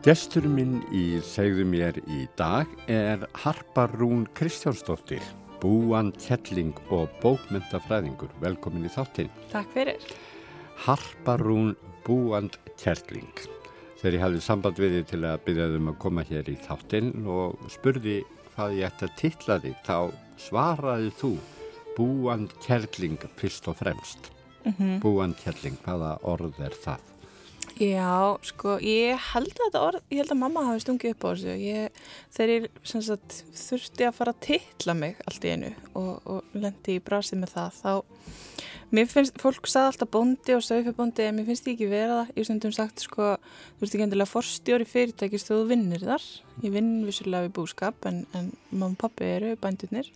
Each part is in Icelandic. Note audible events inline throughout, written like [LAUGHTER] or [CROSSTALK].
Gestur minn í segðu mér í dag er Harpa Rún Kristjánsdóttir, búan kjelling og bókmyndafræðingur. Velkomin í þáttinn. Takk fyrir. Harpa Rún búan kjelling. Þegar ég hafði samband við þið til að byrjaðum að koma hér í þáttinn og spurði hvað ég ætti að tilla þig, þá svaraði þú búan kjelling fyrst og fremst. Mm -hmm. Búan kjelling, hvaða orð er það? Já, sko, ég held að þetta orð, ég held að mamma hafi stungið upp á þessu. Ég, þegar ég sagt, þurfti að fara að tilla mig allt í einu og, og lendi í brasið með það, þá, mér finnst, fólk sagði alltaf bondi og sögfebóndi en mér finnst því ekki vera það. Ég stundum sagt, sko, þú veist ekki endilega forstjóri fyrirtækist þú vinnir þar. Ég vinn vissulega við búskap en, en mamma og pappi eru bændunir.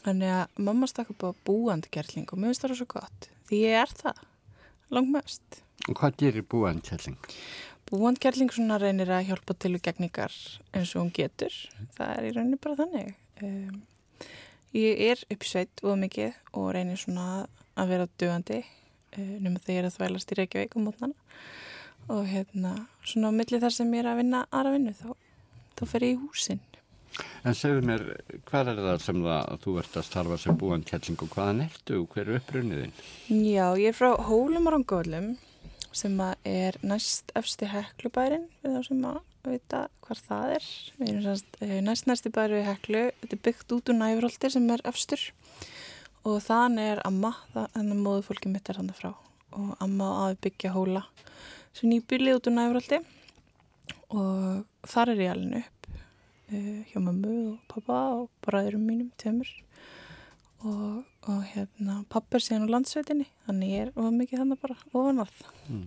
Þannig að mamma stakk upp á búandgerling og mér finnst það svo gott. Því ég er það, langmest. Og hvað gerir búandkjærling? Búandkjærling svona reynir að hjálpa til og gegningar eins og hún getur. Það er í rauninni bara þannig. Um, ég er uppsveit og mikið og reynir svona að vera dögandi uh, nema þegar ég er að þvælast í Reykjavík um mótnana og hérna svona á milli þar sem ég er að vinna aðra vinnu þá, þá fer ég í húsinn. En segðu mér, hvað er það sem það að þú ert að starfa sem búandkjærling og hvaðan ertu og hver er upprunniðinn? Já, ég er frá Hólum og Rangólum sem er næst efsti heklubærin við þá sem að vita hvað það er. Við erum sannst, eh, næst næsti bæri við heklu, þetta er byggt út úr næfróldir sem er efstur. Og þann er amma, þannig að móðu fólki mitt er hann frá. Og amma aði byggja hóla sem nýbyrlið út úr næfróldi og þar er ég alveg upp uh, hjá mammu og pappa og bræðurum mínum, tömur og, og hérna pappar síðan á landsveitinni þannig ég er of mikið þannig bara ofan að mm.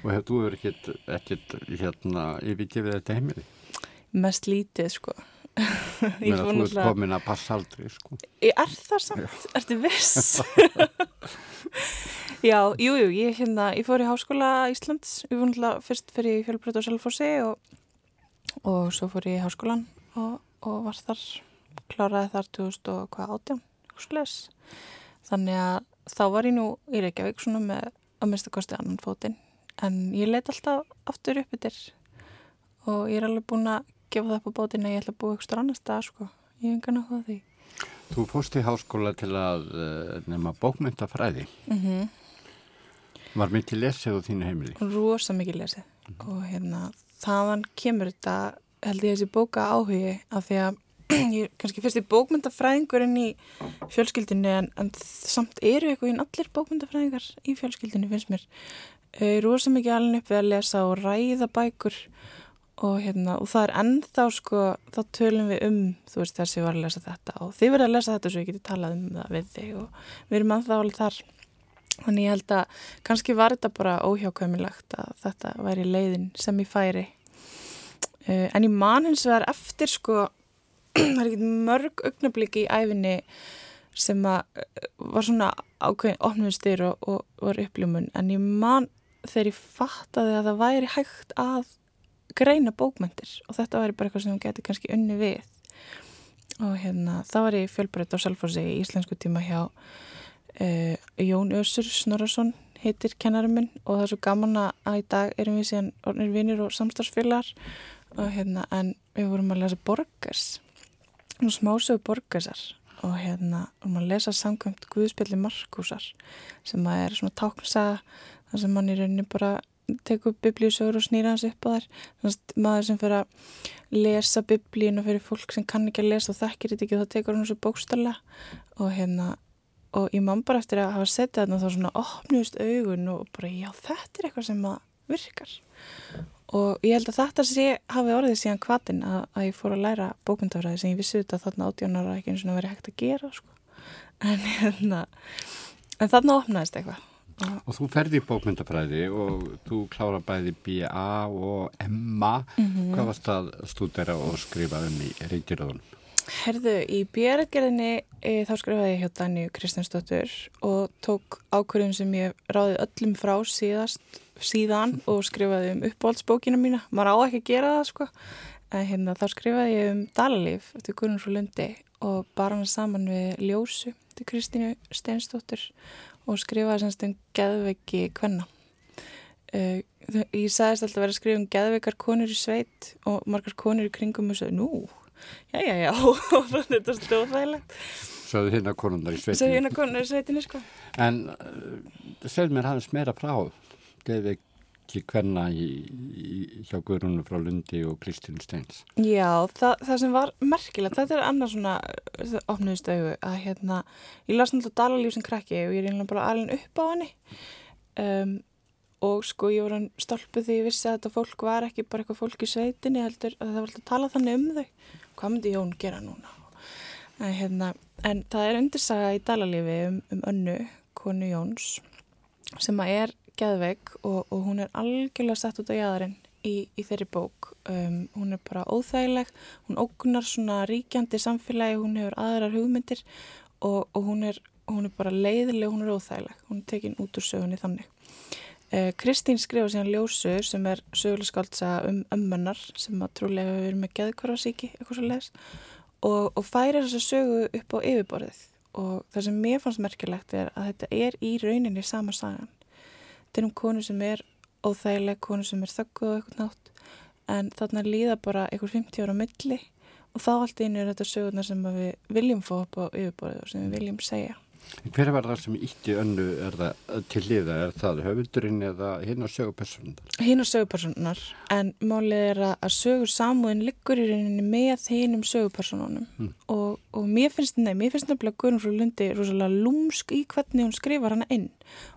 Og hefur þú ekkert, ekkert hérna yfirgefið þetta heimili? Mest lítið sko Mér að þú ert komin að passa aldrei sko Ég er það samt, ertu viss? [LAUGHS] Já, jújú, jú, ég, hérna, ég fór í Háskóla Íslands, náttúrulega fyrst fyrir fjölbröð og selfossi og, og svo fór ég í Háskólan og, og var þar kláraði þar 2018 þannig að þá var ég nú í Reykjavík svona með að mista kosti annan fótinn en ég let alltaf aftur upp yfir og ég er alveg búin að gefa það upp á bótin að ég ætla að búa eitthvað annars stað sko, ég hef engan á það því Þú fóst í háskóla til að uh, nefna bókmyndafræði mm -hmm. Var mikið lesið á þínu heimili? Rósa mikið lesið mm -hmm. og hérna þaðan kemur þetta held ég þessi bóka áhugi af því að [CLEARS THROAT] ég er kannski fyrst í bókmyndafræðingurinn í fjölskyldinu en, en samt eru eitthvað í allir bókmyndafræðingar í fjölskyldinu finnst mér. Uh, rosa mikið alveg upp við að lesa og ræða bækur og, hérna, og það er ennþá sko þá tölum við um þú veist þessi var að lesa þetta og þið verður að lesa þetta svo ég geti talað um það við þig og við erum ennþá alveg þar. Þannig ég held að kannski var þetta bara óhjákvæmilegt að þetta væri leiðin sem ég færi. Uh, en ég man hins vegar eftir sko [CLEARS THROAT] það er ekkert mörg augnabliki í æfinni sem að eh, var svona ákveðin opnumstir og, og var uppljumun en ég man þegar ég fattaði að það væri hægt að greina bókmyndir og þetta væri bara eitthvað sem hún geti kannski unni við. Og hérna það var ég fjölbreytt á Salforsi í íslensku tíma hjá uh, Jón Ösur Snorarsson heitir kennarum minn. Og það er svo gaman að í dag erum við síðan ornir vinnir og samstarfsfélagar. Og hérna en við vorum að lesa Borgers smásögu borgarsar og hérna um að lesa samkvæmt Guðspilli Markusar sem að er svona táknsaga þar sem mann í rauninni bara tekur biblíusögur og snýra hans upp á þær. Þannig að maður sem fyrir að lesa biblíun og fyrir fólk sem kann ekki að lesa og þekkir þetta ekki og það tekur hann svo bókstalla og hérna og ég man bara eftir að hafa sett þetta og þá svona opnust augun og bara já þetta er eitthvað sem að virkar og ég held að þetta sé hafi orðið síðan kvatin að, að ég fór að læra bókmyndafræði sem ég vissi þetta þarna 18 ára ekki eins og verið hægt að gera sko. en, hérna, en þarna opnaðist eitthvað Og þú ferði í bókmyndafræði og þú klára bæði BA og MA mm -hmm. hvað varst að stúdera og skrifa um í reytiröðunum? Herðu, í BR-gerðinni e, þá skrifaði ég hjá Danju Kristjánsdóttur og tók ákvörðum sem ég ráði öllum frá síðast síðan og skrifaði um uppbóldsbókina mína. Maður á ekki að gera það sko. En hérna þá skrifaði ég um Dalalíf til Guðrun frá Lundi og bara hann saman við Ljósu til Kristínu Steinstóttur og skrifaði semst um geðveggi kvenna. Uh, ég sagðist alltaf að vera að skrifa um geðveikar konur í sveit og margar konur í kringum og svo, nú, já, já, já [LAUGHS] og þetta er stóðægilegt Sögðu hérna konundar í sveitinu Sögðu hérna konundar í sveitinu, sko En uh, segð mér hans meira frá geðveik ekki hvenna í, í, hjá Guðrúnu frá Lundi og Kristín Steins. Já, það, það sem var merkilegt, þetta er annars svona opniðustögu að hérna, ég las náttúrulega dalalíf sem krakki og ég er einlega bara alveg upp á henni um, og sko ég var stolpuð því ég vissi að þetta fólk var ekki bara eitthvað fólk í sveitinni heldur að það var alltaf að tala þannig um þau. Hvað myndi Jón gera núna? En, hérna, en það er undirsaga í dalalífi um, um önnu, konu Jóns sem að er geðveik og, og hún er algjörlega sett út á jæðarinn í, í þeirri bók. Um, hún er bara óþægileg, hún ógunar svona ríkjandi samfélagi, hún hefur aðrar hugmyndir og, og hún, er, hún er bara leiðileg, hún er óþægileg. Hún er tekin út úr sögunni þannig. Uh, Kristín skrifa síðan ljósu sem er sögulegskáldsa um ömmennar sem að trúlega hefur verið með geðkvarfarsíki, eitthvað svo leiðis og, og færir þessa sögu upp á yfirborðið. Og það sem mér fannst merkilegt er að þetta er í rauninni sama sagan. Þetta er um konu sem er óþægileg, konu sem er þögguð og eitthvað nátt. En þarna líða bara einhver 50 ára milli. Og þá allt einu er þetta sögurnar sem við viljum fá upp á yfirborðið og sem við viljum segja. Hver var það sem ítti önnu er til liða? Er það höfundurinn eða hinn og sögupersonar? Hinn og sögupersonar en málið er að sögur samúðin liggur í rauninni með hinn um sögupersonunum mm. og, og mér finnst nefn, mér finnst nefnilega Guðrun frá Lundi rosalega lúmsk í hvernig hún skrifar hana inn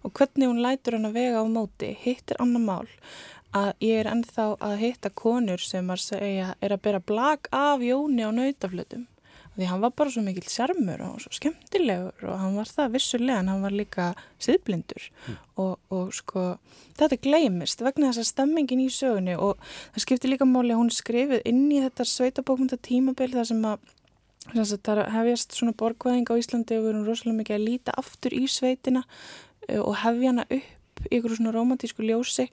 og hvernig hún lætur hana vega á móti, hittir annar mál að ég er ennþá að hitta konur sem að segja er að bera blag af Jóni á nautaflutum því hann var bara svo mikill sjarmur og svo skemmtilegur og hann var það vissulega en hann var líka siðblindur mm. og, og sko þetta gleimist vegna þess að stemmingin í sögunni og það skiptir líka máli að hún skrifið inn í þetta sveitabókmynda tímabil þar sem að það hefjast svona borgvæðing á Íslandi og við erum rosalega mikið að líta aftur í sveitina eh, og hefja hana upp í ykkur svona romantísku ljósi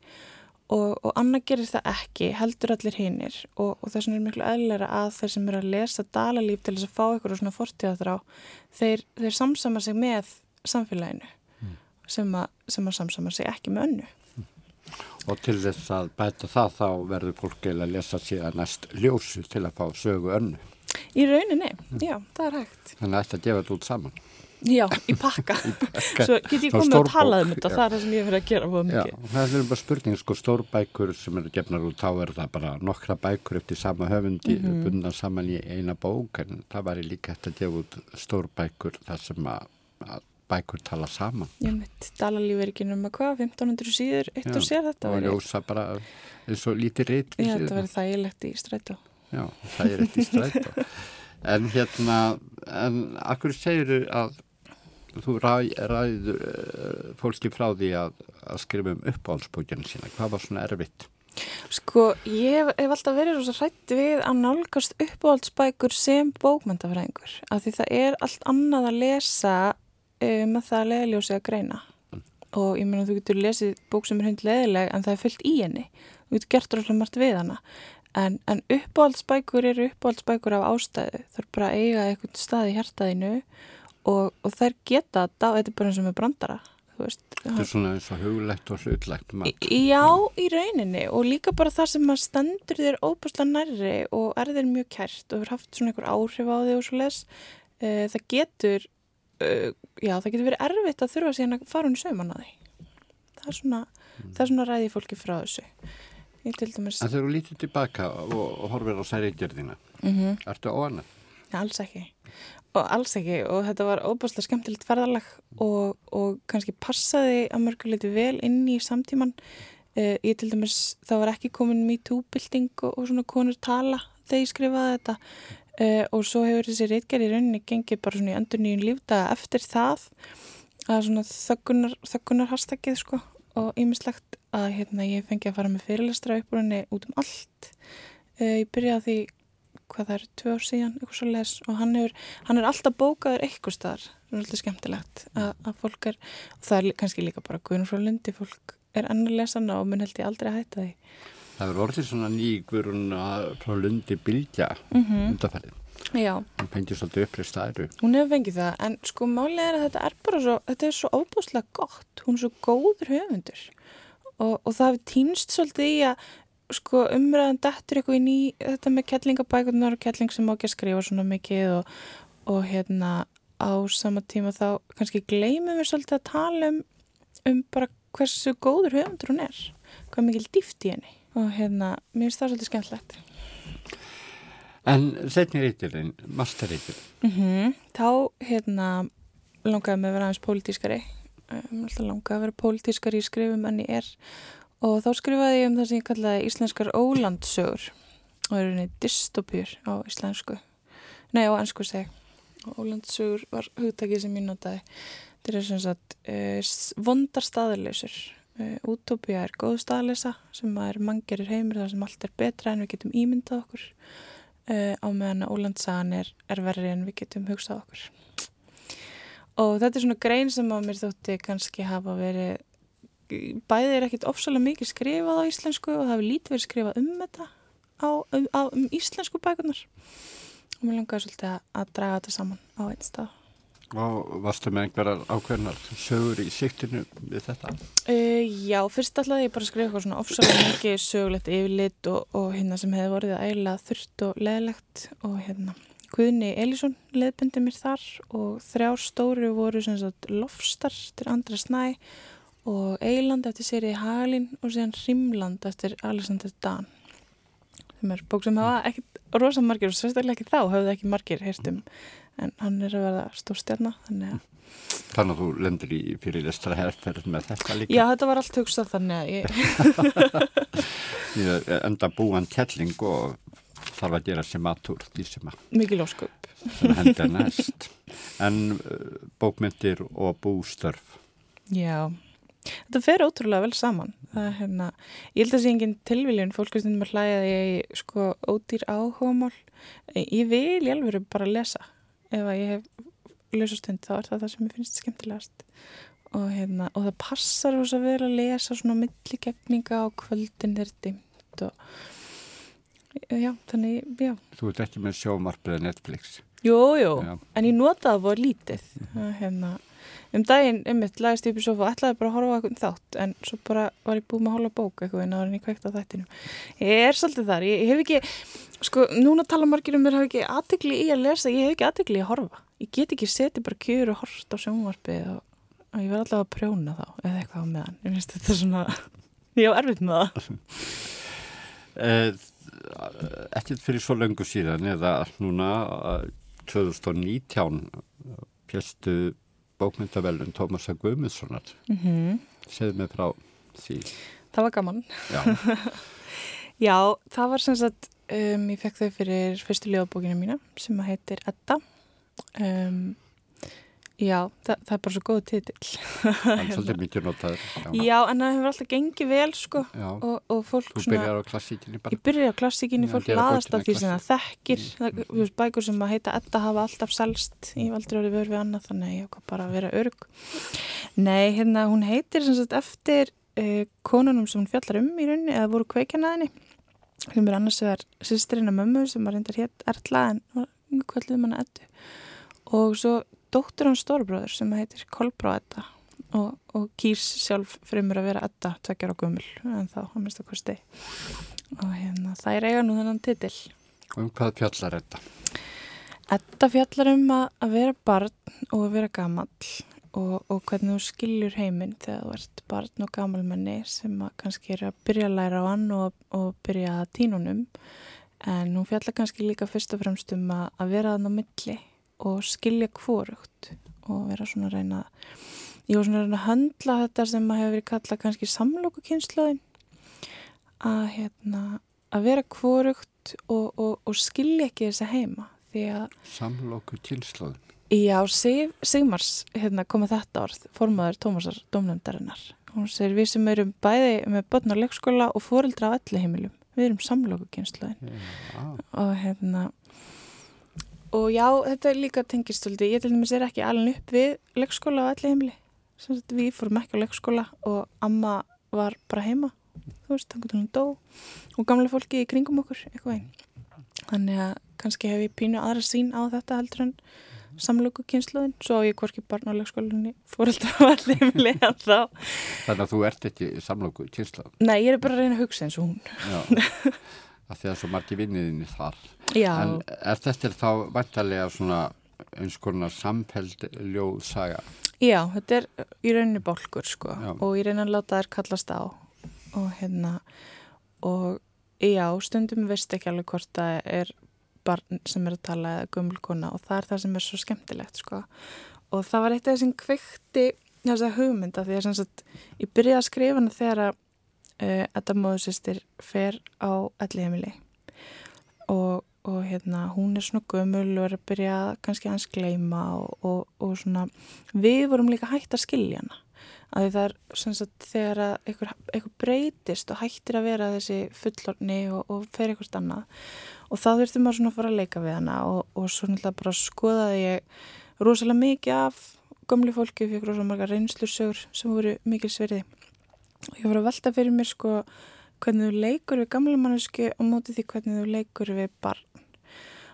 og, og annað gerir það ekki, heldur allir hinnir og, og þess vegna er miklu eðlera að þeir sem eru að lesa dalalíf til þess að fá ykkur svona fortíðaþrá, þeir, þeir samsama sig með samfélaginu mm. sem, að, sem að samsama sig ekki með önnu. Mm. Og til þess að bæta það þá verður fólk eða að lesa síðan næst ljósu til að fá sögu önnu. Í rauninni, mm. já, það er hægt. Þannig að þetta gefur þetta út saman. Já, í pakka. Í pakka. Svo get ég komið að tala um þetta, það er það sem ég fyrir að gera mjög mikið. Já, það er bara spurning, sko, stórbækur sem eru gefnar út, þá er það bara nokkra bækur eftir sama höfundi, mm -hmm. bundna saman í eina bók, en það var líka eftir að gefa út stórbækur þar sem að, að bækur tala saman. Ég mitt, dalalíf er ekki um að hvað, 1500 síður, eitt og sér þetta. Já, og ljósa bara eins og lítið reyt. Já, þetta verður þægilegt í strætó. Já, þægilegt í strætó. [LAUGHS] en hérna, en akkur segir að þú ræ, ræður uh, fólki frá því að, að skrifa um uppáhaldsbókjana sína. Hvað var svona erfitt? Sko, ég hef alltaf verið rosa hrætti við að nálgast uppáhaldsbækur sem bókmyndafræðingur. Af því það er allt annað að lesa um að það leðljósi að greina. Mm. Og ég meina, þú getur lesið bók sem er hund leðileg en það er fyllt í henni. Þú getur gert rosalega margt við hana. En, en uppáhaldsbækur eru uppáhaldsbækur af ástæðu. Það er bara að eiga eitthvað stað í hjartaðinu og, og þær geta þetta, þetta er bara eins og með brandara Þetta er svona eins og hugulegt og hlutlegt Já, í rauninni og líka bara það sem maður stendur þér óbúslega nærri og er þér mjög kært og hefur haft svona einhver áhrif á þig og svo les uh, það getur uh, já, það getur verið erfitt að þurfa síðan að fara hún sögman að því það er svona, mm. það er svona ræði fólki frá þessu dæmis... En þegar þú lítið tilbaka og, og horfir á særiðgjörðina mm -hmm. ertu óanað? Alls ekki og alls ekki og þetta var óbúslega skemmtilegt ferðalag og, og kannski passaði að mörguleiti vel inn í samtíman uh, ég til dæmis, það var ekki komin MeToo-bilding og, og svona konur tala þegar ég skrifaði þetta. Uh, og svo hefur þessi reitgerð í rauninni gengið bara svona í endur nýjum lífdaga eftir það að svona þöggunar, þöggunar hashtagið sko og ýmislegt að hérna ég fengi að fara með fyrirlestra upp úr henni út um allt. Uh, ég byrjaði því hvað það er, tvö ár síðan, eitthvað svo les og hann, hefur, hann er alltaf bókaður eitthvað starf, það er alltaf skemmtilegt að, að fólk er, og það er kannski líka bara guðnum frá lundi, fólk er enn að lesa hana og mun held ég aldrei að hætta því Það er orðið svona ný guðrun frá lundi bylgja mm -hmm. undarfærið Já. Hún fengið svolítið upprið stæru. Hún hefur fengið það, en sko málið er að þetta er bara svo, þetta er svo óbúslega gott, hún er svo góður höfundur og, og það hefur týnst svolítið í að sko umræðan dettur eitthvað í þetta með kettlingabækurnar og kettling sem má ekki að skrifa svona mikið og, og hérna á sama tíma þá kannski gleymum við svolítið að tala um, um bara hversu góður höfundur hún er hvað mikil dýft í henni. Og hérna, mér finnst það svolítið skemmtlegt En setni reytilinn, masterreytilinn mm -hmm. Þá hérna langaði mig að vera aðeins pólitískari. Um, langaði að vera pólitískari í skrifum en ég er og þá skrifaði ég um það sem ég kallaði íslenskar ólandsögur. Og það eru henni dystopjur á íslensku. Nei á ennsku seg og ólandsögur var hugtakið sem ég notaði. Þetta er sem sagt uh, vondar staðarleysur uh, útópia er góð staðarleysa sem er manngerir heimir þar sem allt er betra en við getum ímyndað okkur. Uh, á meðan að ólandsagan er, er verri en við getum hugsað okkur. Og þetta er svona grein sem að mér þótti kannski hafa verið bæðið er ekkit ofsalega mikið skrifað á íslensku og það hefur lítið verið skrifað um þetta á, um, á, um íslensku bækunar og mér langaði svolítið að, að draga þetta saman á einn stað Og varstu með einhverjar ákveðnar sögur í siktinu við þetta? Uh, já, fyrst alltaf ég bara skrifa eitthvað svona ofsalega mikið sögulegt yfirlit og, og hérna sem hefði vorið að æla þurft og leðlegt og hérna Guðni Elísson leðbindi mér þar og þrjár stóri voru sem sagt lofstar til andra snæ og Eiland eftir sérið Halin og síðan Rimland eftir Alexander Dan sem er bók sem hafa ekkert rosa margir og sérstaklega ekki þá hafði ekki margir herstum en hann er að verða stórstjarnar þannig að Þannig að þú lendur í fyrir lestra herrferð með þetta líka. Já, þetta var allt hugsað þannig að ég [LAUGHS] enda búan kelling og þarf að gera sem aðtúr því sem að Mikið lóskup sem hendur næst. En uh, bókmyndir og bústörf. Já Þetta fer ótrúlega vel saman. Það hérna, ég held að það sé engin tilviljun, fólk er stundum að hlæða því að ég sko ódýr áhugamál. Ég vil ég alveg bara lesa. Ef að ég hef lausastund þá er það það sem ég finnst skemmtilegast. Og, hérna, og það passar þess að vera að lesa svona milligegninga á kvöldin þeir dimt og já, þannig, já. Þú ert ekki með sjómarfið Netflix. Jú, jú, en ég notaði að voru lítið. Mm. Hérna, um daginn, einmitt, lagist ég upp í sofa og ætlaði bara að horfa eitthvað þátt en svo bara var ég búið með að hóla bók eitthvað en það var henni kveikt á þættinum. Ég er svolítið þar, ég, ég hef ekki sko, núna tala margir um mér, hef ekki aðtegli í að lesa, ég hef ekki aðtegli í að horfa. Ég get ekki setið bara kjur og hort á sjónvarpið og, og ég verði alltaf að prjóna þá eða eitthvað á meðan, ég finnst þetta svona [LAUGHS] ég á erfitt með það. [LAUGHS] Ekkert fyrir svo lengur síðan eða núna 2019 félstu bókmyndavelun Tómasa Guðmundssonar. Mm -hmm. segð með frá því. Það var gaman. Já, [LAUGHS] Já það var sem sagt um, ég fekk þau fyrir fyrstu ljóðbókinu mína sem heitir Edda. Um, Já, það, það er bara svo góð titill. Það er [LAUGHS] svolítið mikið notaður Já, já en það hefur alltaf gengið vel sko og, og fólk Þú byrjar á klassíkinni bara. Ég byrjar á klassíkinni, fólk laðast af því sem það þekkir. Mm. það, veist, bækur sem að heita Edda hafa alltaf selst Ég hef aldrei verið vörð við annað þannig ég hef bara að vera örg Nei, hérna, hún heitir sem sagt eftir uh, konunum sem hún fjallar um í rauninni eða voru kveikjanaðinni sem er annars vegar sýsterinn af mömmu sem var reyndar hér erla en hvað hlutum hann að eddu. Og svo dóttur hans stórbróður sem heitir Kolbrá Edda og, og kýrs sjálf fremur að vera Edda tvekjar á gummul en þá að mista kosti. Og hérna það er eiga nú þennan titil. Og um hvað fjallar Edda? Edda fjallar um að, að vera barn og að vera gamall og, og hvernig þú skiljur heiminn þegar þú ert barn og gammalmenni sem kannski er að byrja að læra á hann og, og byrja að tínunum en hún fjallar kannski líka fyrst og fremst um að, að vera þann á milli og skilja hvorugt og vera svona að reyna ég var svona að reyna að höndla þetta sem að hefur verið kallað kannski samlóku kynnslóðin að hérna að vera hvorugt og, og, og skilja ekki þessa heima því að Samlóku kynnslóðin Já, Sig, Sigmars hérna, komið þetta orð, formadur Tómasar Dómnefndarinnar. Hún segir við sem erum bæði með börn á leikskóla og fóreldra á allir heimilum. Við erum samlóku kynnslóðin og hérna og já, þetta er líka tengistöldi ég til dæmis er ekki alveg upp við leikskóla á allir heimili. Sannsagt, við fórum ekki á leikskóla og amma var bara heima. Þú veist, þannig að hún dó. Og gamla fólki í kringum okkur eitthvað einn. Þannig að kannski hef ég pínu aðra sín á þetta heldur en samlöku kynsluðin, svo ég hvorki barn á leikskólinni fóreldra á allir heimili en þá. Þannig að þú ert ekki samlóku kynsla. Nei, ég er bara að reyna að hugsa eins og hún. Af því að svo margi vinniðinni þar. Já. En er þetta þá vantarlega svona eins konar samfeld ljóðsaga? Já, þetta er í rauninni bólkur sko Já. og reyna að láta þær kallast á og hérna og já, stundum veist ekki alveg hvort það er barn sem er að tala eða gömulkona og það er það sem er svo skemmtilegt sko og það var eitt af þessum kveikti þessa hugmynda því að ég byrjaði að skrifa hana þegar að uh, þetta móðusistir fer á elli heimili og, og hérna hún er svona gömul og er að byrja kannski hans gleima og, og, og svona við vorum líka hægt að skilja hana. Að það er sem sagt þegar að einhver, einhver breytist og hættir að vera þessi fullorni og, fer eitthvað annað. Og þá þurftum maður svona að fara að leika við hana og, og svo náttúrulega bara skoðaði ég rosalega mikið af gömlu fólki fikk rosalega marga reynslusögur sem voru mikil sverði og ég var að velta fyrir mér sko hvernig þú leikur við gamla mannesku og móti því hvernig þú leikur við barn.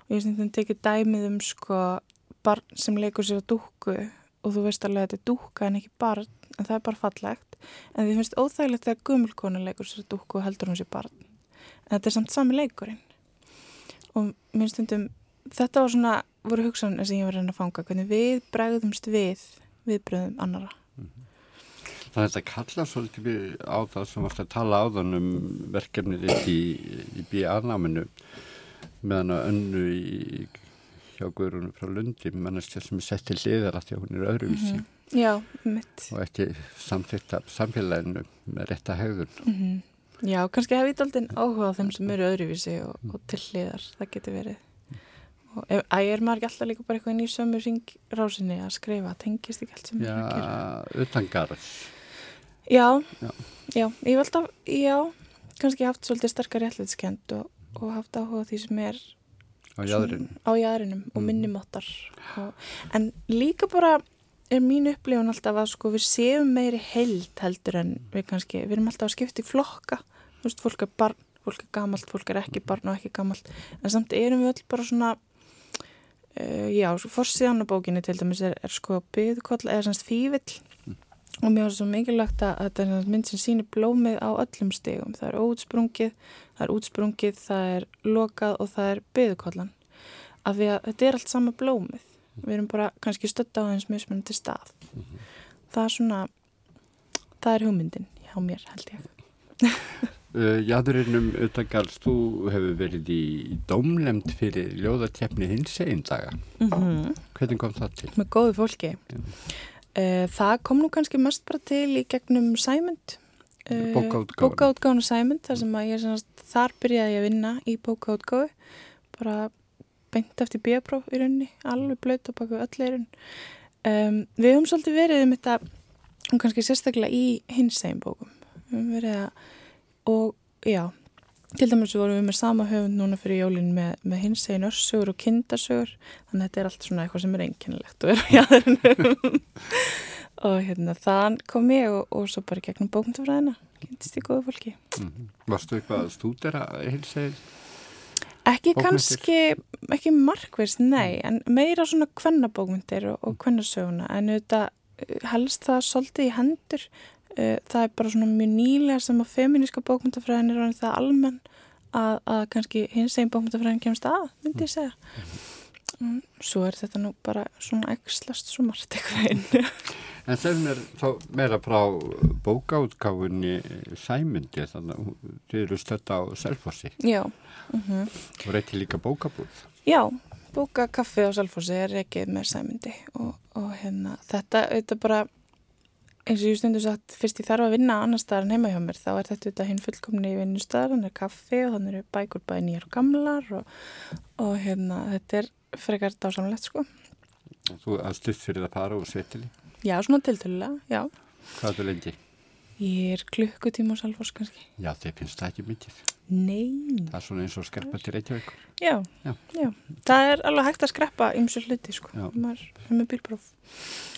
Og ég snýttum tekið dæmið um sko barn sem leikur sér að dúkku og þú veist alveg að þetta er dúkka en ekki barn en það er bara fallegt. En því finnst óþægilegt þegar gumulkona leikur sér að dúkku og heldur hún sér barn. En þetta er samt sami leikurinn. Og mér stundum þetta var svona, voru hugsanir sem ég var að reyna að fanga hvernig við bregðumst við viðbröðum annara Það er þetta kalla svolítið á það sem varst að tala á þann um verkefnið þitt í, í B.A.náminu meðan að önnu í hjá Guðrúnu frá Lundi manneskja sem er sett til liðar að því að hún er öðruvísi. Mm -hmm. Já, mitt og ekki samþýtt af samfélaginu með rétta hegðun. Mm -hmm. Já, kannski hef ég aldrei áhuga á þeim sem eru öðruvísi og, og til liðar, það getur verið. Og ef, að ég er maður ekki alltaf líka bara eitthvað ný sömur ringrásinni að skrifa, tengist ekki allt sem ég er að gera? Já, utan garðs Já, Já. já, ég hef alltaf, já, kannski haft svolítið sterkar réttleitkend og, og haft áhuga því sem er á jæðrinu. Á jæðrinum og Mm. Og, en líka bara er mín upplifun alltaf að sko við séum meiri held heldur en við kannski, við erum alltaf að skipta í flokka, þú veist, fólk er barn, fólk er gamalt, fólk er ekki barn og ekki gamalt, en samt erum við öll bara svona, uh, já, svo fórsíðan á bókinni til dæmis er, er sko byðkoll eða semst fívill og mér var svo mikilvægt að þetta er sem mynd sem sýnir blómið á öllum stegum það er útsprungið, það er útsprungið það er lokað og það er byðkollan af því að þetta er allt sama blómið. Við erum bara kannski stötta á eins mismunandi stað. Það er svona það er hugmyndin hjá mér held ég. [LAUGHS] Uh, Jæðurinnum utan garðs, þú hefur verið í dómlemd fyrir ljóðartjefni hins einn daga. mm -hmm. Hvernig kom það til? með góðu fólki. Uh, það kom nú kannski mest bara til í gegnum Sæmund. Bókaútgáfuna. bókaútgáfuna Sæmund þar sem að ég semast, þar byrjaði að vinna í bókaútgáfu. Bara beint eftir bíapróf í rauninni alveg blöyt og baka öll eirun um, við höfum svolítið verið um þetta og kannski sérstaklega í hins einn bókum. Við höfum verið að og já, til dæmis vorum við með sama höfund núna fyrir jólinn með, með hins einn örsögur og kindasögur þannig að þetta er allt svona eitthvað sem er einkennilegt og er á jæðurinnum og hérna þann kom ég og, og svo bara gegnum bókmyndafræðina kynntist ég góðu fólki Mm -hmm. Varstu eitthvað að stúdera hins einn? ekki Bókmenntir? kannski, ekki markvist nei, en meira svona kvennabókmyndir og, og kvennasöguna en auðvitað eh, helst það svolítið í hendur það er bara svona mjög nýlega sem að feminíska bókmyndafræðin er orðin það almenn að, að kannski hins einn bókmyndafræðin kemst að, myndi ég segja. Mm, svo er þetta nú bara svona ekslast svo margt eitthvað inn. [LAUGHS] En þeim er þá meira frá bókaútgáfunni Sæmundi, þannig að þið eru stödd á Selfossi. Já, mm og reyti líka bókabúð. já bóka kaffi á Salfossi er ekki með sæmundi og, og hérna þetta auðvitað bara eins og ég stundu sagt, fyrst ég þarf að vinna annar staðar en heima hjá mér, þá er þetta auðvitað hinn fullkomni í vinnustæðar, hann er kaffi og hann eru bækur bæði nýjar og gamlar og, og hérna, þetta er frekar dásamlegt sko. Þú að stutt fyrir að fara úr sveitili. Já, svona tiltölulega, já. Hvað er það lengi? Ég er klukkutíma á Salfoss kannski. Já, þeir finnst það ekki mikið. Nei. Það er svona eins og skerpa til Reykjavíkur. Já, Já. já. Það er alveg hægt að skreppa ymsu hluti sko. Já. Maður er með bílpróf.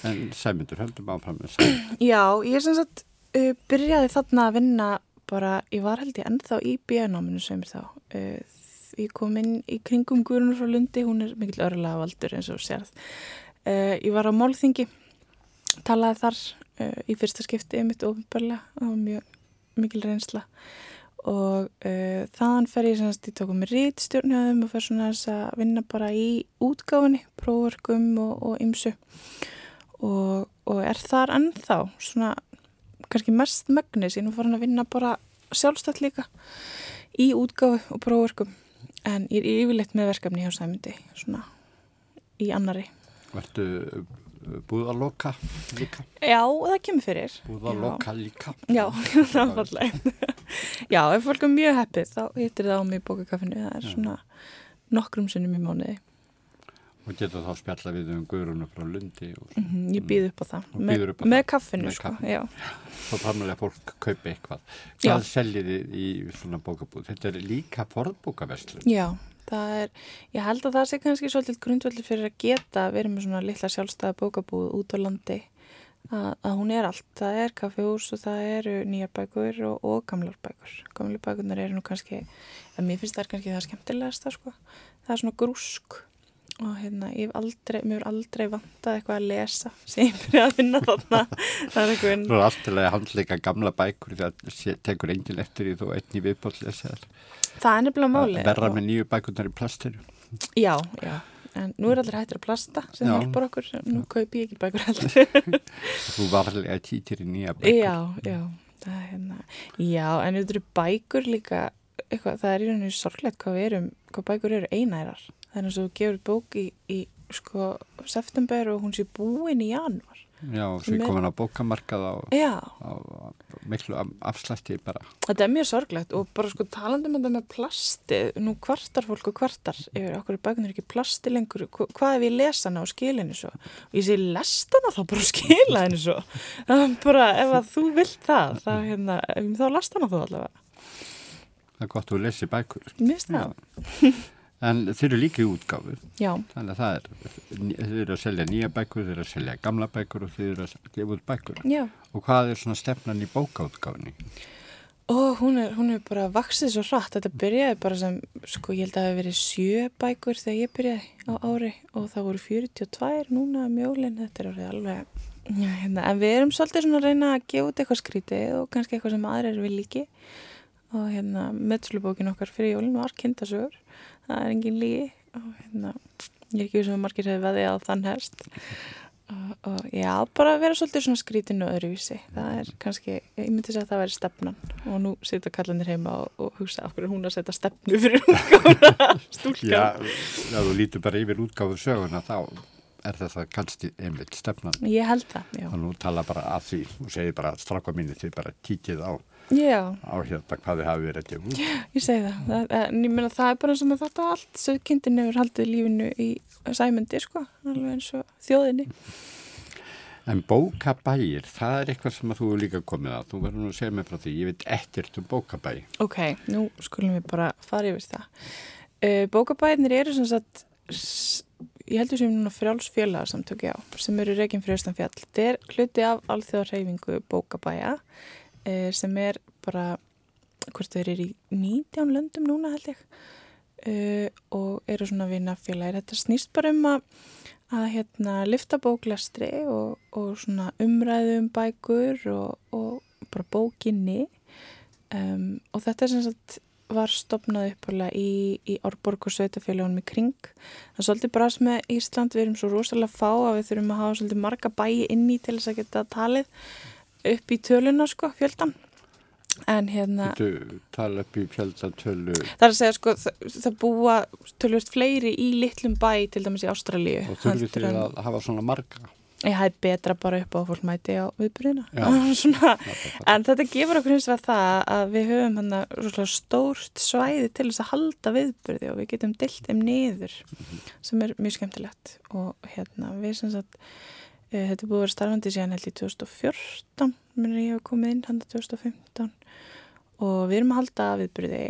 En Sæmundur, höldum áfram með Sæmundur. [CLEARS THROAT] Já, ég er sem sagt uh, byrjaði þarna að vinna bara, ég var held ég ennþá í bíanáminu sem þá uh, ég kom inn í kringum Guðrunur frá Lundi, hún er mikill örlega valdur eins og sérð. Uh, ég var á Málþingi, talaði þar uh, í fyrsta skipti mitt ofinbarlega, var mjög mikil reynsla. Og uh, þaðan fer ég semst, ég tókum mér rítstjórnjöðum og fer svona þess að vinna bara í útgáfinni, prófverkum og, og ymsu og, og er þar ennþá svona kannski mest mögnis, ég nú farin að vinna bara sjálfstætt líka í útgáfi og prófverkum. En ég er yfirleitt með verkefni hjá Sæmundi svona í annari Vertu búðaloka líka? Já, það kemur fyrir Búðaloka líka? Já, [LAUGHS] það er fallegt Já, ef fólk er mjög heppið þá hittir það á mig í bókakaffinu það er svona nokkrum sinnum í mánuði Og getur þá spjalla við um guðrunu frá Lundi mm -hmm, Ég býð upp á það Og býður upp á með það. kaffinu Með sko, já. Þá þarf að fólk kaupi eitthvað Já. Hvað seljið þið í svona bókabúð? Þetta er líka forðbókaverslun já, það er ég held að það sé kannski svolítið grundvöldur fyrir að geta verið með svona litla sjálfstæða bókabúð út á landi að, að hún er allt, það er kaffihús og það eru nýjar bækur og, og gamlar bækur gamlar bækurnar eru nú kannski að mér finnst það er kannski það skemmtilegasta sko. það er svona grúsk og hérna, ég hef aldrei, mér er aldrei vantað eitthvað að lesa sem ég byrja að finna þarna [LAUGHS] það er eitthvað Þú er að handleika gamla bækur þegar tekur engin eftir því þú einn í viðbótt lesa þær. Það er nefnilega máli Verra með nýju bækurnar í plastinu. Já, já, en nú er allir hættir að plasta sem Já. hjálpar okkur, nú kaupi ég ekki bækur [LAUGHS] heldur. Þú varlega títir í nýja bækur. já, já, það er hérna, já, en þetta eru bækur líka, eitthvað, það er í rauninu sorglegt hvað við erum, hvað bækur eru einærar. Er eins og þú gefur bók í, í sko, september og hún sé búin í januar. Já, Með- komin á bókamarkað á, á, á miklu af- afslætti bara. þetta er mjög sorglegt og bara sko talandi með þetta með plasti, nú kvartar fólk og kvartar yfir okkur er bækunar ekki plasti lengur, Hva- hvað ef ég lesa hana skila henni svo? Og ég segi lest hana þá bara skila henni svo. [LAUGHS] Bara ef að þú vilt það, þá, hérna, þá lest hana þá allavega. Það er gott að þú lesi bækur. Mér finnst það. [LAUGHS] En þeir eru líka í útgáfu. Já, Þannig að það er, þeir eru að selja nýja bækur, þeir eru að selja gamla bækur og þeir eru að gefa út bækur. já. Og hvað er svona stefnan í bókaútgáfunni? Og hún er, hún er bara vaksið svo hratt. Þetta byrjaði bara sem, sko, ég held að það hefði verið sjö bækur þegar ég byrjaði á ári og það voru 42 núna mjólinn. Þetta er orðið alveg, já, hérna, en við erum svolítið svona að reyna að gefa út eitthvað skrítið og kannski eitthvað sem aðrir vil líki. Og hérna, meðslubókin okkar fyrir jólinn var kindasögur. Það er engin lígi og hérna, ég er ekki við sem margir hefði veðið á þann hest. Og, og já, bara að vera svolítið svona skrítinu öðruvísi. Það er kannski, ég myndi segja að það væri stefnan og nú sita kallanir heima og, og hugsa af hverju er hún að setja stefnu fyrir útgáfuna [LAUGHS] stúlka. Já, ef þú lítur bara yfir útgáfu söguna þá er þetta kannski einmitt stefnan. Ég held það, já. Og nú tala bara að því og segir bara stráka mínu því bara kíkið á, Já, á hérna hvað þið hafi verið að gefa út. ég segi það. það en ég meina það er bara eins og með þetta allt. Söðkindin hefur haldið lífinu í sæmundi, sko, alveg eins og þjóðinni. En bókabæir, það er eitthvað sem að þú er líka komið að. Þú verður nú að segja mig frá því, ég veit ekkert um bókabæi. Ok, nú skulum við bara fara yfir það. Uh, bókabæðinir eru sem sagt, ég heldur sem núna frjálsfélagar samtök, já, sem eru reygin fyrir Östanfjall. Þetta er hluti af alþjóðarreyfingu bókabæja sem er bara, hvort þau eru í 19 löndum núna held ég uh, og eru svona vinafélagir. Þetta snýst bara um að að hérna lifta bóklestri og, og svona umræðu um bækur og, og bara bókinni um, og þetta er sem sagt var stopnað uppalega í, í Árborg og Sveitafélagunum í kring. Það er svolítið bara sem með Ísland, við erum svo rosalega fá að við þurfum að hafa svolítið marga bæi inn í til þess að geta talið upp í töluna sko, fjöldan. En hérna, Þú tala upp í fjöldatölu það er að segja sko, það, það búa tölvist fleiri í litlum bæ til dæmis í Ástralíu. og þurfið þið en- að hafa svona marga. Ég hef betra bara upp á að fólk mæti á bara- [LAUGHS] en þetta gefur okkur hins vegar það að við höfum hann stórt svæði til þess að halda viðbyrði og við getum dilt þeim niður sem er mjög skemmtilegt og hérna við sem sagt þetta er búið að vera starfandi síðan held í 2014 minnur ég hef komið inn hann 2015 og við erum að halda viðbyrði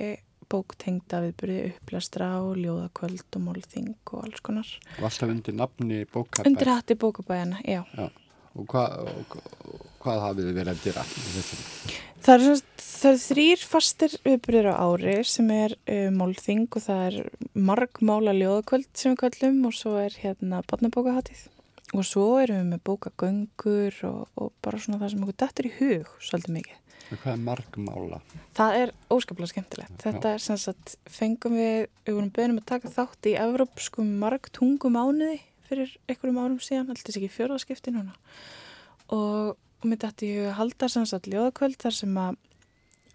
bóktengda viðbyrði upplæstra og ljóðakvöld og málþing og alls konar Og alltaf undir nafni bókabæ. undir hatti bókabæjana, já Já. Og hvað, og, og hvað hafið þið verið að þessum? Það er eru þrýr fastir viðbyrðir á ári sem er uh, málþing og það er margmála ljóðakvöld sem við kvöldum og svo er hérna barnabókahatið og svo erum við með bókagöngur og, og bara svona það sem okkur dættur í hug svolítið mikið. Hvað er margmála? Það er óskaplega skemmtilegt. Þetta er sem sagt, fengum við, við vorum beðnum að taka þátt í Evrópskum margtungum ániði fyrir einhverjum árum síðan, alltaf ekki fjörðarskipti núna og, og mér dætti ég að halda sem sagt ljóðakvöld þar sem að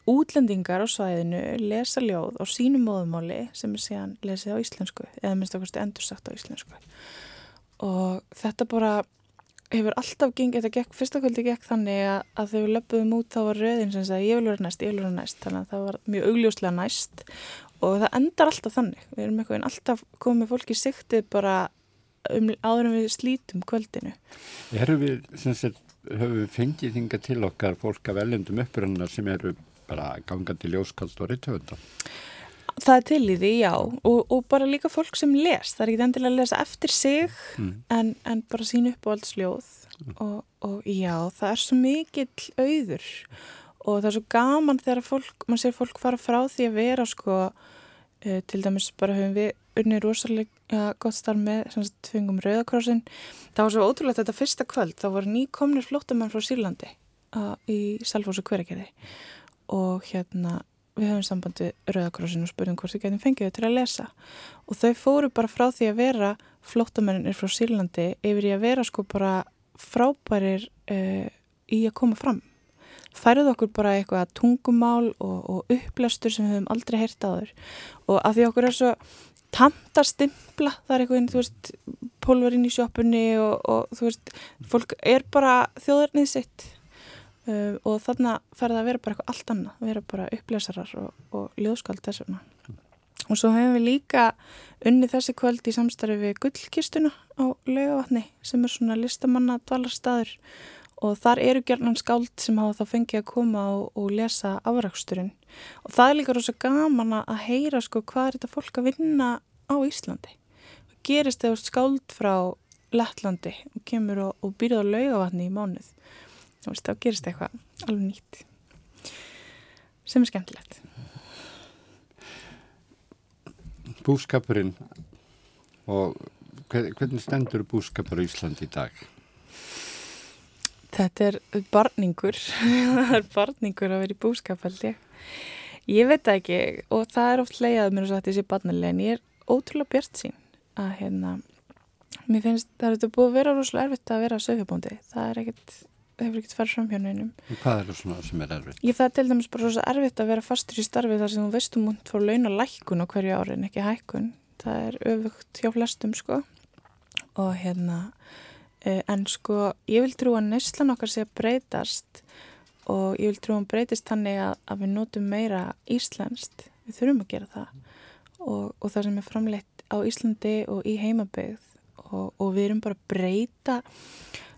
útlendingar á svæðinu lesa ljóð á sínum móðumáli sem er síðan lesið á íslensku eða minnst okkarstu endursagt á íslensku og þetta bara hefur alltaf gengið, þetta gekk, fyrsta kvöldi gekk þannig að, að þegar við löpum út þá var röðin sem sagði ég vil vera næst, ég vil vera næst. Þannig að það var mjög augljóslega næst. Og það endar alltaf þannig, við erum eitthvað alltaf komið fólki siktið bara um, áður en við slítum kvöldinu. Erum við, sem sagt, höfum við fengið þinga til okkar fólk af ellendum upprönda sem eru bara gangandi ljóskald og rittöfunda? Það er til í því, já, og, og bara líka fólk sem les, það er ekki endilega að lesa eftir sig, mm. en, en bara sín upp á allt sljóð mm. og, og já, það er svo mikill auður. Og það er svo gaman þegar fólk, mann sér fólk fara frá því að vera sko, uh, til dæmis bara höfum við unni rosalega gott starf með tvingum Rauðakrossin, það var svo ótrúlega þetta fyrsta kvöld, þá voru nýkomnir flótamenn frá Sýrlandi uh, í Salfósu hverjargerði og hérna við höfum sambandi Rauðakrossinu og spurðum hvort við getum fengið þau til að lesa. Og þau fóru bara frá því að vera flottamennir frá Sýrlandi yfir í að vera sko bara frábærir uh, í að koma fram. Færið okkur bara eitthvað tungumál og, og upplestur sem við höfum aldrei heyrt á þur og að því okkur er svo tamt að stimpla, það er eitthvað þú veist, pólverinn í sjópunni og, og þú veist, fólk er bara þjóðarnið sitt Uh, og þannig ferði að vera bara eitthvað allt annað, vera bara upplesarar og, og ljóðskald þess vegna. Og svo hefum við líka unni þessi kvöld í samstarfi við gullkistuna á laugavatni sem er svona listamanna dvalarstaður og þar eru gerðan skáld sem hafa þá fengið að koma og, og lesa afraksturinn. Og það er líka rosa gaman að heyra sko hvað er þetta fólk að vinna á Íslandi. Það gerist eða skáld frá Lettlandi og kemur og, og byrða á laugavatni í mánuð veist, þá gerist eitthvað alveg nýtt sem er skemmtilegt. Búskapurinn og hvernig stendur búskapur í Íslandi í dag? Þetta er barningur [LAUGHS] það er barningur að vera í búskap held ég. Ég veit ekki og það er oft leiðað mér og sagt þessi barnileg en ég er ótrúlega bjart sín að hérna mér finnst það er þetta búið að vera rosalega erfitt að vera sögfjöbóndi það er ekkert það hefur ekkert farið fram hjá neinum. Hvað er það svona sem er erfitt? Ég það er til dæmis bara svo erfitt að vera fastur í starfi þar sem þú veistum múnt fór launa lækkun á hverju ári en ekki hækkun. Það er öfugt hjá flestum sko og hérna eh, en sko ég vil trú að neslan okkar sé að breytast og ég vil trú að hann breytist þannig að, að við notum meira íslenskt. Við þurfum að gera það og, og það sem er framleitt á Íslandi og í heimabegð og, og við erum bara að breyta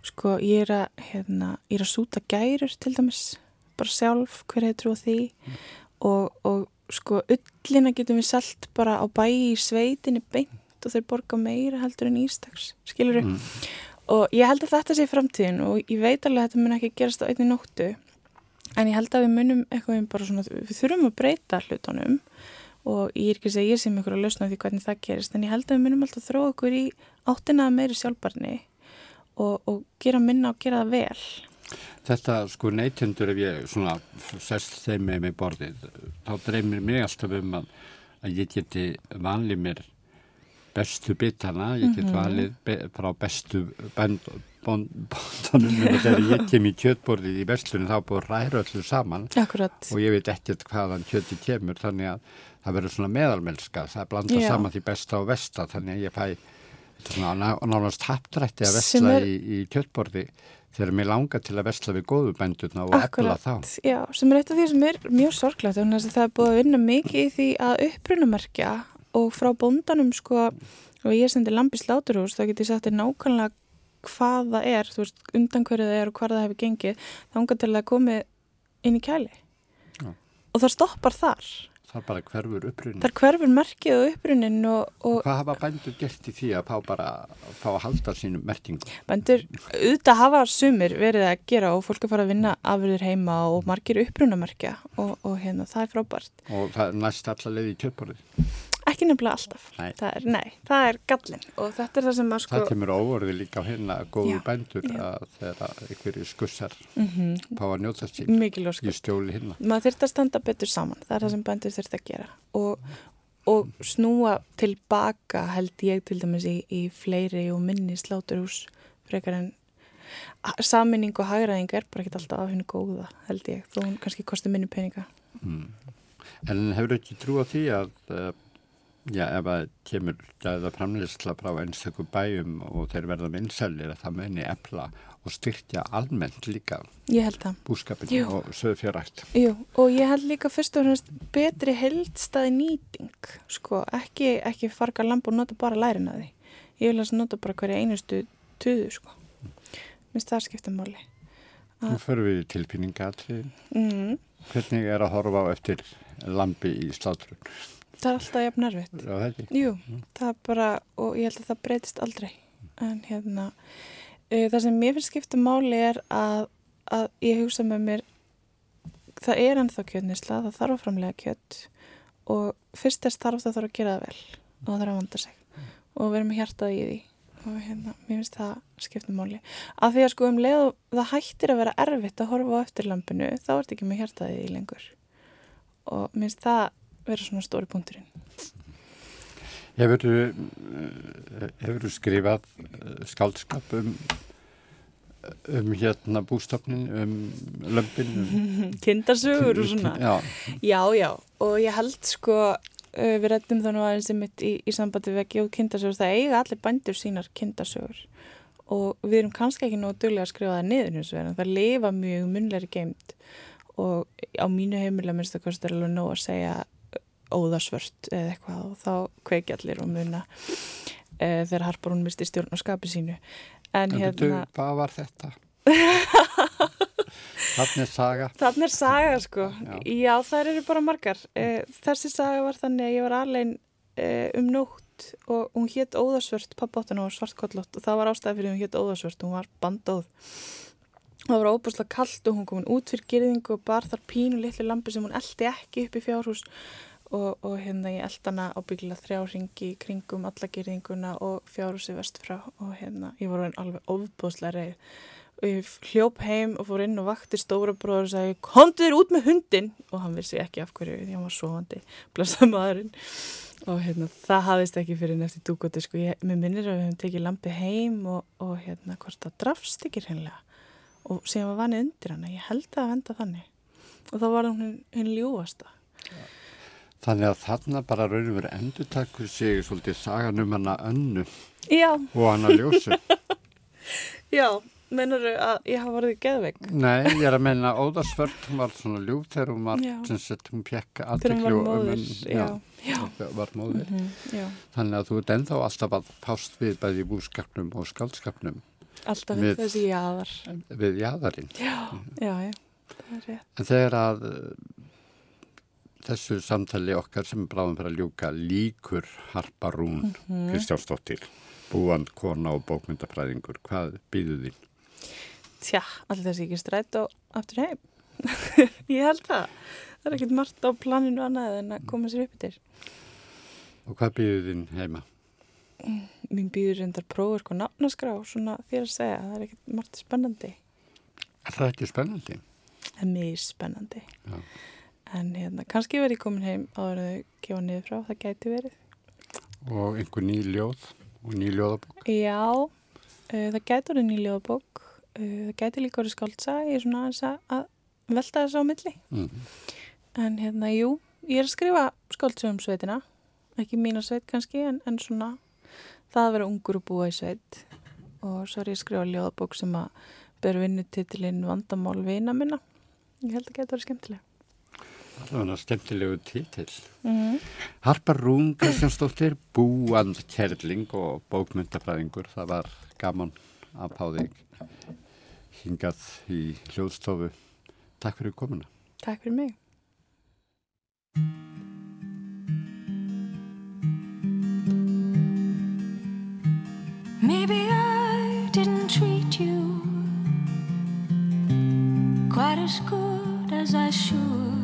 Sko ég er að, hérna, ég er að súta gærur til dæmis, bara sjálf hver hefur trúið því mm. og, og sko öllina getum við selt bara á bæi í sveitinni beint og þeir borga meira heldur en ístags, skilur við? Mm. Og ég held að þetta sé framtíðin og ég veit alveg að þetta mun ekki gerast á einni nóttu en ég held að við munum eitthvað bara svona, við þurfum að breyta hlutunum og ég er ekki að segja ég sem ykkur að lausna því hvernig það gerist en ég held að við munum alltaf þróa okkur í áttina meiri sjálfbarni og, og gera minna og gera það vel. Þetta sko neytendur ef ég svona sest þeim með mig borðið, þá dreymir mig alltaf um að, að ég geti vanlið mér bestu bitana, ég get mhm. valið be, frá bestu bóndunum þegar ég kem í kjötborðið í vestlunum þá búið ræra öllu saman Akkurat. og ég veit ekkert hvaðan kjöti kemur þannig að það verður svona meðalmelska, það blanda Já. saman því besta og vesta þannig að ég fæ nánast haptrætti að vesla er... í, í kjöttborði þegar mér langar til að vesla við góðu bændurna og efla þá. Já, sem er eitt af því sem er mjög sorglægt þannig að það er búið að vinna mikið í því að upprunamerkja og frá bóndanum sko, og ég sendi lampi sláturhús, þá getur ég sagt þér nákvæmlega hvað það er, þú veist, undan hverju það er og hvað það hefur gengið, þá engar til að komi inn í kæli. Já. Og það stoppar þar. Það er bara hverfur upprunin. Það er hverfur merkið og upprunin og, og Hvað hafa bændur gert í því að fá bara fá að halda sínum merkingum? bændur auðvitað hafa sumir verið að gera og fólk er farið að vinna afurður heima og margir upprunamerkja og, og hérna það er frábært. Og það er næst allar leið í kjötborðið. Ekki nefnilega alltaf. Nei. Það er, nei, það er gallin og þetta er það sem að sko... Það kemur óvorði líka á hérna góðu Já, bændur já. að þeirra einhverju skussar Mm fá að njóta sín í stjóli hérna. maður þurft að standa betur saman það er það sem bændur þurft að gera og, og snúa tilbaka held ég til dæmis í, í fleiri og minni sláturhús frekar en saminning og hagraðing er bara ekki alltaf af henni góða held ég, þó hún kannski kosti minni peninga En hefur ekki trú á því að uh, já, ef að kemur gæða framleysla frá einstakku bæjum og þeir verða vinsælir að það meni efla og styrkja almennt líka ég held það búskapin Jú. og söðfjörækt. Jú, og ég held líka fyrst og fremst betri heldstæði nýting sko, ekki, ekki farga lamp og nota bara lærin að því ég vil að nota bara hverja einustu tuðu sko minnst það skipta máli Nú förum við í tilpýningatriðin. mm. Hvernig er að horfa á eftir lambi í slátrun? Það er alltaf jafn nervitt Já. Jú, það er bara, og ég held að það breytist aldrei. En hérna, uh, það sem mér finnst skipta máli er að, að ég hugsa með mér, það er ennþá kjötnisla, það þarf að framlega kjött og fyrst þess þarf það þarf að gera það vel og það þarf að vanda sig og vera með hjartað í því og hérna, mér finnst það skipta máli. Af því að sko um leið það hættir að vera erfitt að horfa á eftir lampinu, þá ert ekki með hjartað í lengur og mér finnst það vera svona stóri punkturinn. Hefur þú skrifað eh, skáldskap um, um hérna bústofnin, um lömpin? Um, [LAUGHS] Kindarsögur og svona. Já, Já, já, og ég held sko, uh, við rættum það nú aðeins í, í sambandi við ekki og kindarsögur, það eiga allir bændur sínar kindarsögur og við erum kannski ekki nógu duglega að skrifa það niður eins og verðan, það lifa mjög munleiri geimt og á mínu heimilega minnst það kostar alveg nóg að segja óðarsvört eða eitthvað og þá kveiki allir og muna uh, þegar Harparún misti stjórn á skapi sínu. En en hérna... veitu, hvað var þetta? [LAUGHS] Þannig er saga. Þannig er saga sko. Já. Já, þær eru bara margar. Eh, Þessi saga var þannig að ég var alveg um nótt og hún hétt Óðarsvört, pappáttan og svartkollott og það var ástæði fyrir hún hétt Óðarsvört, hún var bandóð. Það var óbúslega kallt og hún komin út fyrir gerðingu og bar þar pínu litlu lampi sem hún eldi ekki upp í fjárhús og, og hérna ég eldi hana ábyggilega þrjá ringi kringum alla gerðinguna og fjárhúsi vest frá og hérna ég orðin alveg óbúslega reið. Og ég hljóp heim og fór inn og vakti stóra bróður og sagði komdu þér út með hundin og hann vissi ekki af hverju því hann var sofandi blessa maðurinn. Og hérna það hafðist ekki fyrir nefti dúkoti sko, ég, mér minnir að við hefum tekið lampi heim og, og hérna hvort það drafst ekki hreinlega. Og síðan var vanið undir hana, ég held að venda þannig. Og þá var hún hinn ljúasta Þannig að þarna bara raunum verið endurtakku sig svolítið sagan um hana önnu Já, og hana ljósu. [LAUGHS] já, mennur að ég hafa vorið geðveik? Nei, ég er að menna Óðarsvört, hún var svona ljúf þegar hún var, sem sett, hún aðtekli var og móður önn, já, já, var móðir. mhm, já, Þannig að þú ert ennþá alltaf að fást við bæði búskapnum og skaldskapnum alltaf Við- þessi jáðar við jáðarinn. Já, já, já, það er rétt. En þegar að þessu samtali okkar sem bráðum fyrir að ljúka líkur Harpa Rún, Mhm. Kristjánsdóttir, búand, kona og bókmyndafræðingur, hvað býðu þín? Tja, allir þessi ekki strætt og aftur heim. [LAUGHS] ég held það. Það er ekkert margt á planinu annað en að koma sér upp yfir. Og hvað býðu þín heima? Mín býður reyndar prófur sko nafnaskrá, svona þér að segja. Það er ekkert margt spennandi. Er það ekki spennandi? Það er mjög spennandi. Já. En hérna, kannski verð ég komin heim áður þau gefa niður frá. Það gæti verið. Og einhver ný ljóð og ný ljóðabók? Já, uh, það gæti verið nýljóðabók. Uh, það gæti líka verið skáldsa. Ég er svona að, að velta þess á milli. Mm. En hérna, jú, ég er að skrifa skáldsögum sveitina, ekki mína sveit kannski, en, en svona það að vera ungur og búa í sveit og svo er ég að skrifa ljóðabók sem að ber vinnutitilinn vandamál vina minna. Ég held að geta verið skemmtileg. Það var náttúrulega skemmtilegu títill. Mm -hmm. Harpar Rún, Kristjánsdóttir, búand Kjærling og bókmyndafræðingur. Það var gaman að páði hingað í hljóðstofu. Takk fyrir komuna. Takk fyrir mig. Maybe I didn't treat you quite as good as I should